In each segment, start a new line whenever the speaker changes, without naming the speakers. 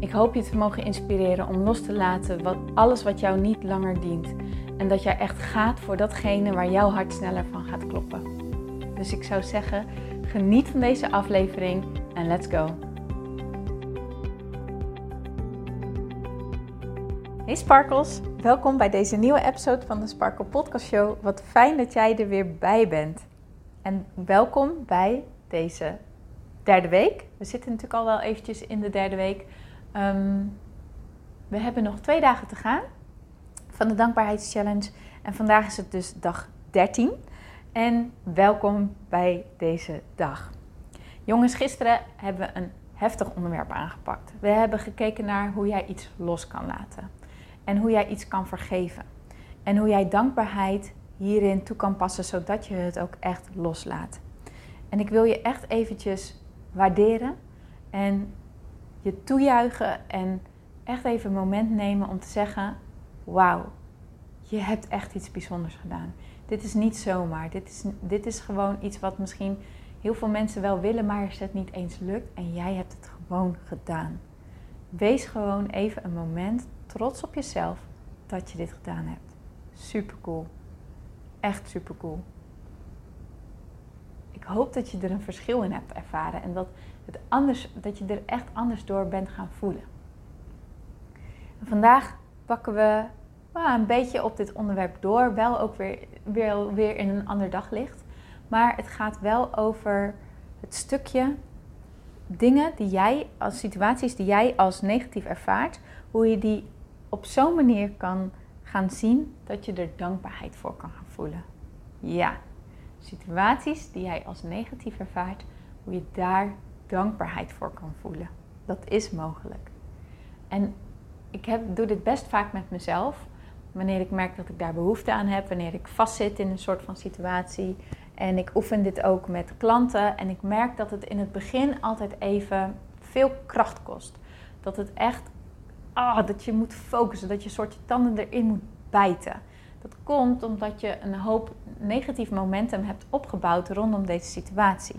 Ik hoop je te mogen inspireren om los te laten wat, alles wat jou niet langer dient. En dat jij echt gaat voor datgene waar jouw hart sneller van gaat kloppen. Dus ik zou zeggen, geniet van deze aflevering en let's go. Hey Sparkles, welkom bij deze nieuwe episode van de Sparkle Podcast Show. Wat fijn dat jij er weer bij bent. En welkom bij deze derde week. We zitten natuurlijk al wel eventjes in de derde week. Ehm, we hebben nog twee dagen te gaan van de Dankbaarheidschallenge. En vandaag is het dus dag 13. En welkom bij deze dag. Jongens, gisteren hebben we een heftig onderwerp aangepakt. We hebben gekeken naar hoe jij iets los kan laten. En hoe jij iets kan vergeven. En hoe jij dankbaarheid hierin toe kan passen, zodat je het ook echt loslaat. En ik wil je echt eventjes waarderen en je toejuichen en echt even een moment nemen om te zeggen: Wauw, je hebt echt iets bijzonders gedaan. Dit is niet zomaar. Dit is, dit is gewoon iets wat misschien heel veel mensen wel willen, maar het niet eens lukt. En jij hebt het gewoon gedaan. Wees gewoon even een moment trots op jezelf dat je dit gedaan hebt. Super cool. Echt super cool. Ik hoop dat je er een verschil in hebt ervaren en dat anders, dat je er echt anders door bent gaan voelen. vandaag pakken we een beetje op dit onderwerp door, wel ook weer, weer, weer in een ander daglicht. Maar het gaat wel over het stukje dingen die jij, als situaties die jij als negatief ervaart, hoe je die op zo'n manier kan gaan zien dat je er dankbaarheid voor kan gaan voelen. Ja, situaties die jij als negatief ervaart, hoe je daar dankbaarheid voor kan voelen. Dat is mogelijk. En ik heb, doe dit best vaak met mezelf. Wanneer ik merk dat ik daar behoefte aan heb, wanneer ik vastzit in een soort van situatie. En ik oefen dit ook met klanten. En ik merk dat het in het begin altijd even veel kracht kost. Dat het echt, ah, dat je moet focussen, dat je een soort tanden erin moet bijten. Dat komt omdat je een hoop negatief momentum hebt opgebouwd rondom deze situatie.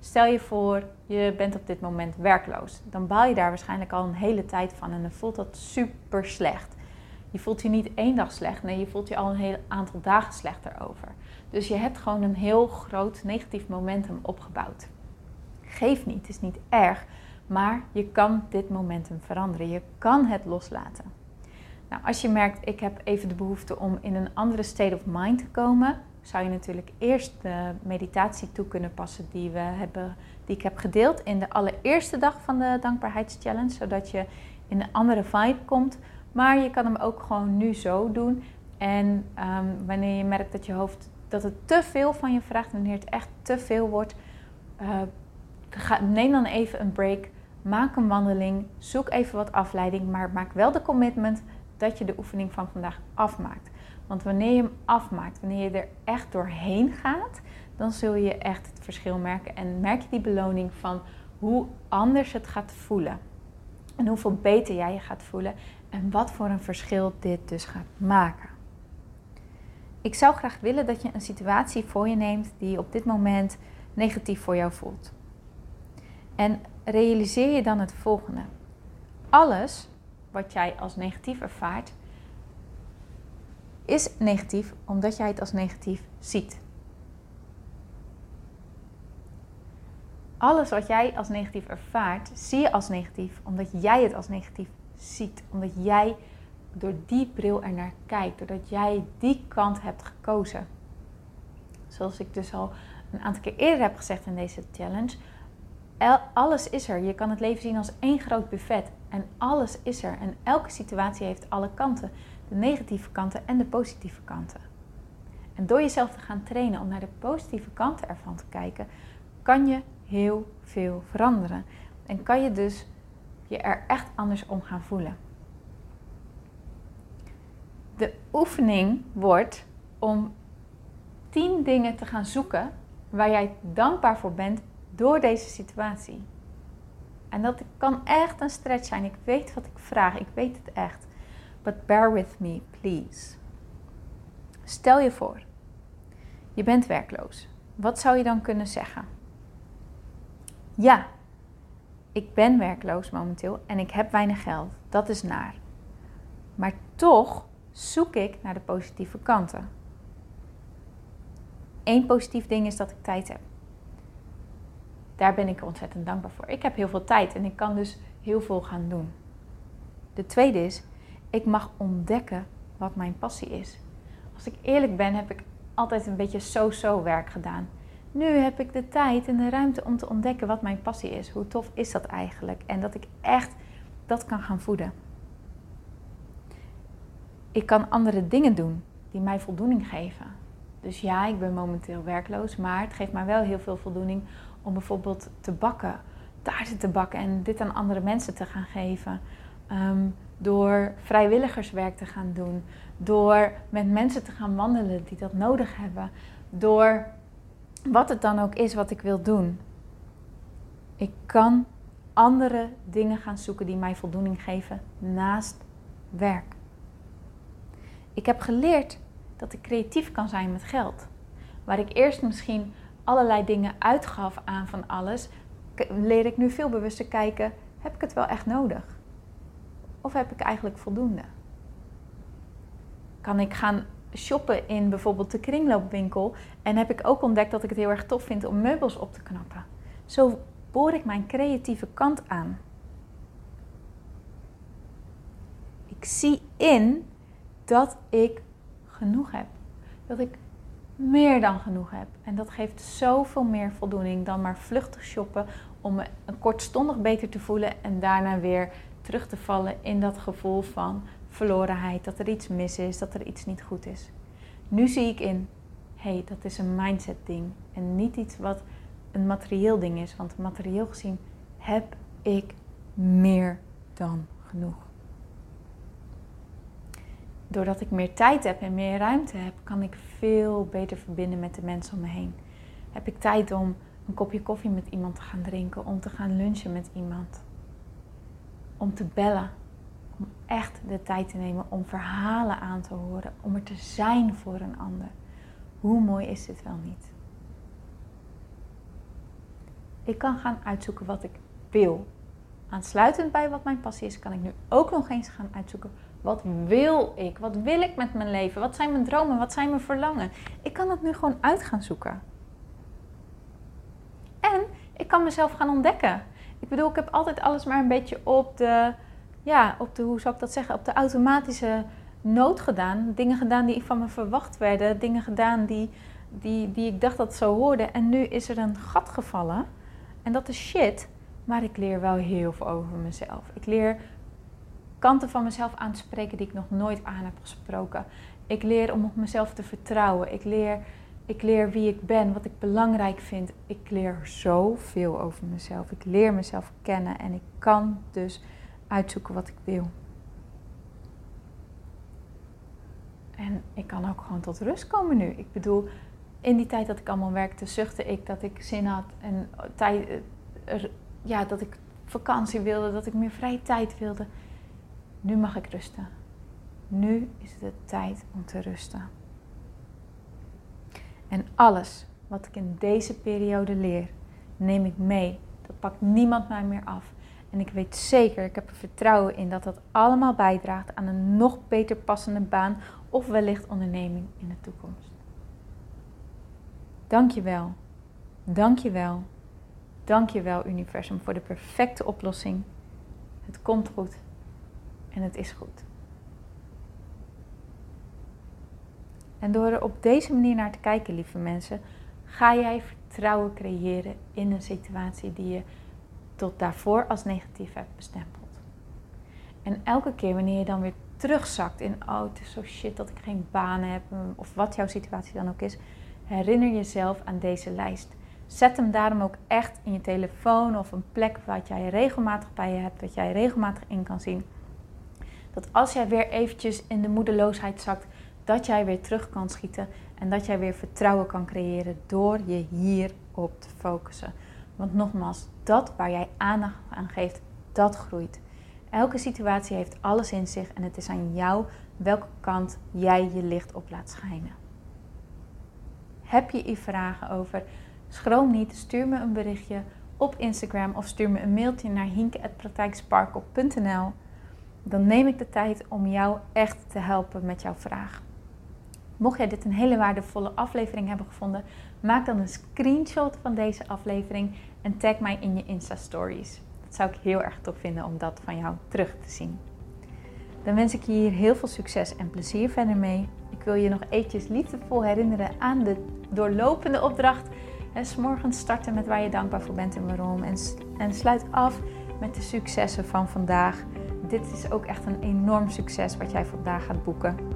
Stel je voor, je bent op dit moment werkloos. Dan baal je daar waarschijnlijk al een hele tijd van en dan voelt dat super slecht. Je voelt je niet één dag slecht, nee, je voelt je al een heel aantal dagen slechter over. Dus je hebt gewoon een heel groot negatief momentum opgebouwd. Geef niet, het is niet erg, maar je kan dit momentum veranderen. Je kan het loslaten. Nou, als je merkt, ik heb even de behoefte om in een andere state of mind te komen, zou je natuurlijk eerst de meditatie toe kunnen passen die, we hebben, die ik heb gedeeld in de allereerste dag van de Dankbaarheidschallenge, zodat je in een andere vibe komt. Maar je kan hem ook gewoon nu zo doen. En ehm, wanneer je merkt dat je hoofd dat het te veel van je vraagt, wanneer het echt te veel wordt, uh, neem dan even een break. Maak een wandeling, zoek even wat afleiding, maar maak wel de commitment dat je de oefening van vandaag afmaakt. Want wanneer je hem afmaakt, wanneer je er echt doorheen gaat, dan zul je echt het verschil merken. En merk je die beloning van hoe anders het gaat voelen. En hoeveel beter jij je gaat voelen. En wat voor een verschil dit dus gaat maken. Ik zou graag willen dat je een situatie voor je neemt die op dit moment negatief voor jou voelt. En realiseer je dan het volgende. Alles wat jij als negatief ervaart, is negatief omdat jij het als negatief ziet. Alles wat jij als negatief ervaart, zie je als negatief omdat jij het als negatief ziet. Omdat jij door die bril er naar kijkt, doordat jij die kant hebt gekozen. Zoals ik dus al een aantal keer eerder heb gezegd in deze challenge. Alles is er. Je kan het leven zien als één groot buffet. En alles is er. En elke situatie heeft alle kanten de negatieve kanten en de positieve kanten. En door jezelf te gaan trainen om naar de positieve kanten ervan te kijken, kan je heel veel veranderen. En kan je dus je er echt anders om gaan voelen. De oefening wordt om tien dingen te gaan zoeken waar jij dankbaar voor bent door deze situatie. En dat kan echt een stretch zijn. Ik weet wat ik vraag, ik weet het echt. But bear with me, please. Stel je voor, je bent werkloos. Wat zou je dan kunnen zeggen? Ja, ik ben werkloos momenteel en ik heb weinig geld. Dat is naar. Maar toch zoek ik naar de positieve kanten. Eén positief ding is dat ik tijd heb. Daar ben ik ontzettend dankbaar voor. Ik heb heel veel tijd en ik kan dus heel veel gaan doen. De tweede is, ik mag ontdekken wat mijn passie is. Als ik eerlijk ben, heb ik altijd een beetje so-so werk gedaan. Nu heb ik de tijd en de ruimte om te ontdekken wat mijn passie is. Hoe tof is dat eigenlijk? En dat ik echt dat kan gaan voeden. Ik kan andere dingen doen die mij voldoening geven. Dus ja, ik ben momenteel werkloos, maar het geeft mij wel heel veel voldoening om bijvoorbeeld te bakken, taarten te bakken en dit aan andere mensen te gaan geven. Um, door vrijwilligerswerk te gaan doen, door met mensen te gaan wandelen die dat nodig hebben, door wat het dan ook is wat ik wil doen. Ik kan andere dingen gaan zoeken die mij voldoening geven naast werk. Ik heb geleerd dat ik creatief kan zijn met geld. Waar ik eerst misschien allerlei dingen uitgaf aan van alles, leer ik nu veel bewuster kijken: heb ik het wel echt nodig? Of heb ik eigenlijk voldoende? Kan ik gaan shoppen in bijvoorbeeld de kringloopwinkel en heb ik ook ontdekt dat ik het heel erg tof vind om meubels op te knappen? Zo boor ik mijn creatieve kant aan. Ik zie in dat ik genoeg heb. Dat ik meer dan genoeg heb. En dat geeft zoveel meer voldoening dan maar vluchtig shoppen om me een kortstondig beter te voelen en daarna weer terug te vallen in dat gevoel van verlorenheid, dat er iets mis is, dat er iets niet goed is. Nu zie ik in, hey, dat is een mindset ding en niet iets wat een materieel ding is, want materieel gezien heb ik meer dan genoeg doordat ik meer tijd heb en meer ruimte heb, kan ik veel beter verbinden met de mensen om me heen. Heb ik tijd om een kopje koffie met iemand te gaan drinken, om te gaan lunchen met iemand, om te bellen, om echt de tijd te nemen om verhalen aan te horen, om er te zijn voor een ander. Hoe mooi is dit wel niet? Ik kan gaan uitzoeken wat ik wil. Aansluitend bij wat mijn passie is, kan ik nu ook nog eens gaan uitzoeken wat wil ik? Wat wil ik met mijn leven? Wat zijn mijn dromen? Wat zijn mijn verlangen? Ik kan het nu gewoon uit gaan zoeken. En ik kan mezelf gaan ontdekken. Ik bedoel, ik heb altijd alles maar een beetje op de, ja, op de, hoe zou ik dat zeggen, op de automatische nood gedaan. Dingen gedaan die van me verwacht werden. Dingen gedaan die, die, die ik dacht dat zo hoorde. En nu is er een gat gevallen. En dat is shit. Maar ik leer wel heel veel over mezelf. Ik leer kanten van mezelf aan te spreken die ik nog nooit aan heb gesproken. Ik leer om op mezelf te vertrouwen. Ik leer, ik leer wie ik ben, wat ik belangrijk vind. Ik leer zoveel over mezelf. Ik leer mezelf kennen en ik kan dus uitzoeken wat ik wil. En ik kan ook gewoon tot rust komen nu. Ik bedoel, in die tijd dat ik allemaal werkte, zuchtte ik dat ik zin had en tijd, eh, ja, dat ik vakantie wilde, dat ik meer vrije tijd wilde. Nu mag ik rusten. Nu is het de tijd om te rusten. En alles wat ik in deze periode leer, neem ik mee. Dat pakt niemand mij meer af. En ik weet zeker, ik heb er vertrouwen in dat dat allemaal bijdraagt aan een nog beter passende baan of wellicht onderneming in de toekomst. Dank je wel. Dank je wel. Dank je wel, universum, voor de perfecte oplossing. Het komt goed en het is goed. En door er op deze manier naar te kijken, lieve mensen, ga jij vertrouwen creëren in een situatie die je tot daarvoor als negatief hebt bestempeld. En elke keer wanneer je dan weer terugzakt in, oh het is zo shit dat ik geen baan heb, of wat jouw situatie dan ook is, herinner jezelf aan deze lijst. Zet hem daarom ook echt in je telefoon of een plek wat jij regelmatig bij je hebt, wat jij regelmatig in kan zien. Dat als jij weer eventjes in de moedeloosheid zakt, dat jij weer terug kan schieten en dat jij weer vertrouwen kan creëren door je hierop te focussen. Want nogmaals, dat waar jij aandacht aan geeft, dat groeit. Elke situatie heeft alles in zich en het is aan jou welke kant jij je licht op laat schijnen. Heb je hier vragen over? Schroom niet, stuur me een berichtje op Instagram of stuur me een mailtje naar hinke.praktijksparkle.nl. Dan neem ik de tijd om jou echt te helpen met jouw vraag. Mocht jij dit een hele waardevolle aflevering hebben gevonden, maak dan een screenshot van deze aflevering en tag mij in je Insta Stories. Dat zou ik heel erg tof vinden om dat van jou terug te zien. Dan wens ik je hier heel veel succes en plezier verder mee. Ik wil je nog eventjes liefdevol herinneren aan de doorlopende opdracht. En s morgens starten met waar je dankbaar voor bent en waarom. En, en sluit af met de successen van vandaag. Dit is ook echt een enorm succes wat jij vandaag gaat boeken.